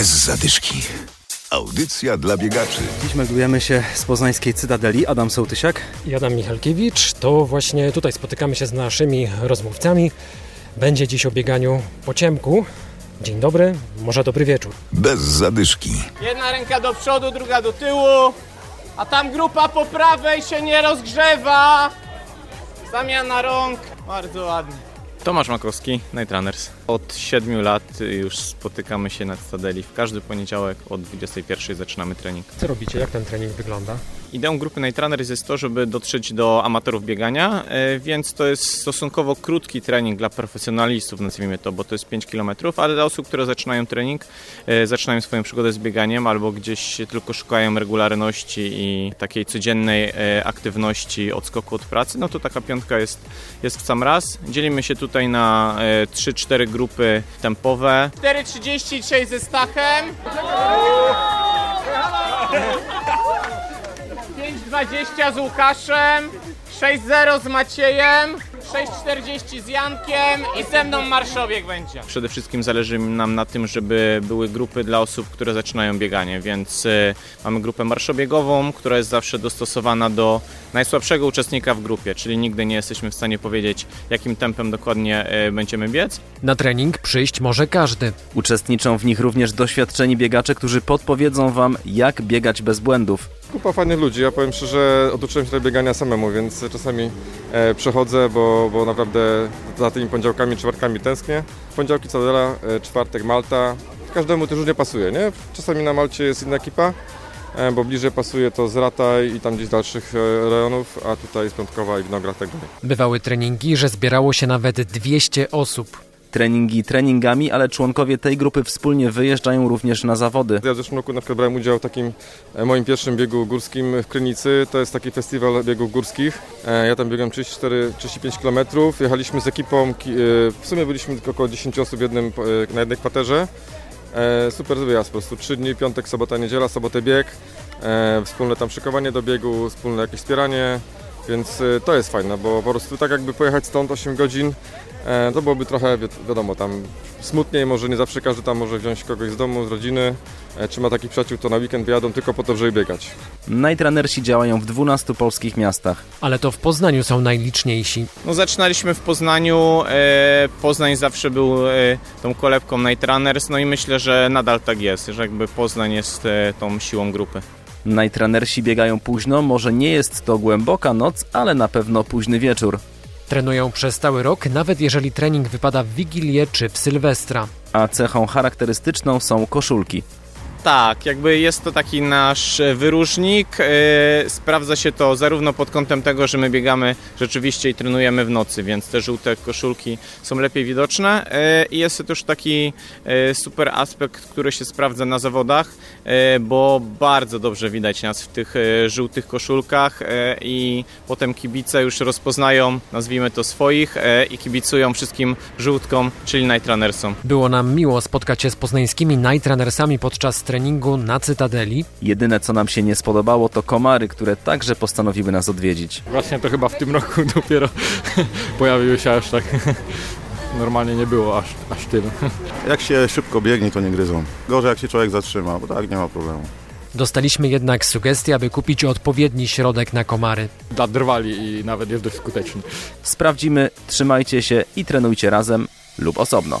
Bez zadyszki. Audycja dla biegaczy. Dziś meldujemy się z poznańskiej Cytadeli. Adam Sołtysiak. I Adam Michalkiewicz. To właśnie tutaj spotykamy się z naszymi rozmówcami. Będzie dziś o bieganiu po ciemku. Dzień dobry, może dobry wieczór. Bez zadyszki. Jedna ręka do przodu, druga do tyłu. A tam grupa po prawej się nie rozgrzewa. Zamiana rąk. Bardzo ładnie. Tomasz Makowski, Night Runners. Od 7 lat już spotykamy się na Stadeli. W każdy poniedziałek od 21 zaczynamy trening. Co robicie? Jak ten trening wygląda? Ideą grupy Night Runners jest to, żeby dotrzeć do amatorów biegania, e, więc to jest stosunkowo krótki trening dla profesjonalistów, nazwijmy to, bo to jest 5 km, ale dla osób, które zaczynają trening, e, zaczynają swoją przygodę z bieganiem albo gdzieś tylko szukają regularności i takiej codziennej e, aktywności odskoku od pracy, no to taka piątka jest, jest w sam raz. Dzielimy się tutaj na 3-4 grupy tempowe. 4.36 ze Stachem. 5.20 z Łukaszem. 6.0 z Maciejem. 6.40 z Jankiem i ze mną marszowiek będzie. Przede wszystkim zależy nam na tym, żeby były grupy dla osób, które zaczynają bieganie, więc y, mamy grupę marszobiegową, która jest zawsze dostosowana do najsłabszego uczestnika w grupie, czyli nigdy nie jesteśmy w stanie powiedzieć, jakim tempem dokładnie y, będziemy biec. Na trening przyjść może każdy. Uczestniczą w nich również doświadczeni biegacze, którzy podpowiedzą Wam, jak biegać bez błędów. Kupa fajnych ludzi. Ja powiem szczerze, oduczyłem się do biegania samemu, więc czasami e, przechodzę, bo, bo naprawdę za tymi poniedziałkami, czwartkami tęsknię. Poniedziałki Cadela, e, czwartek Malta. Każdemu też różnie pasuje, nie? Czasami na Malcie jest inna ekipa, e, bo bliżej pasuje to z Rataj i tam gdzieś dalszych e, rejonów, a tutaj jest Piątkowa i Winograd tak. Bywały treningi, że zbierało się nawet 200 osób. Treningi treningami, ale członkowie tej grupy wspólnie wyjeżdżają również na zawody. Ja w zeszłym roku na przykład brałem udział w takim e, moim pierwszym biegu górskim w Krynicy. To jest taki festiwal biegów górskich. E, Ja tam biegłem 34-35 km. Jechaliśmy z ekipą, ki- e, w sumie byliśmy tylko około 10 osób jednym, na jednej kwaterze. Super wyjazd po prostu. Trzy dni, piątek, sobota, niedziela, sobotę bieg. Wspólne tam szykowanie do biegu, wspólne jakieś wspieranie. Więc to jest fajne, bo po prostu tak jakby pojechać stąd 8 godzin, to byłoby trochę, wi- wiadomo, tam smutniej, może nie zawsze każdy tam może wziąć kogoś z domu, z rodziny. E, Czy ma takich przyjaciół, to na weekend wyjadą tylko po to, żeby biegać. Night Runnersi działają w 12 polskich miastach. Ale to w Poznaniu są najliczniejsi. No, zaczynaliśmy w Poznaniu, e, Poznań zawsze był e, tą kolebką Night Runners, no i myślę, że nadal tak jest, że jakby Poznań jest e, tą siłą grupy. Night Runnersi biegają późno, może nie jest to głęboka noc, ale na pewno późny wieczór. Trenują przez cały rok, nawet jeżeli trening wypada w Wigilię czy w Sylwestra. A cechą charakterystyczną są koszulki. Tak, jakby jest to taki nasz e, wyróżnik. e, Sprawdza się to zarówno pod kątem tego, że my biegamy rzeczywiście i trenujemy w nocy, więc te żółte koszulki są lepiej widoczne. e, I jest to też taki super aspekt, który się sprawdza na zawodach, bo bardzo dobrze widać nas w tych żółtych koszulkach i potem kibice już rozpoznają, nazwijmy to swoich i kibicują wszystkim żółtkom, czyli Night Runnersom. Było nam miło spotkać się z poznańskimi Night Runnersami podczas treningu na Cytadeli. Jedyne co nam się nie spodobało to komary, które także postanowiły nas odwiedzić. Właśnie to chyba w tym roku dopiero pojawiły się aż tak. Normalnie nie było aż, aż tyle. Jak się szybko biegnie, to nie gryzą. Gorzej jak się człowiek zatrzyma, bo tak nie ma problemu. Dostaliśmy jednak sugestię, aby kupić odpowiedni środek na komary. Drwali i nawet jest dość skuteczny. Sprawdzimy, trzymajcie się i trenujcie razem lub osobno.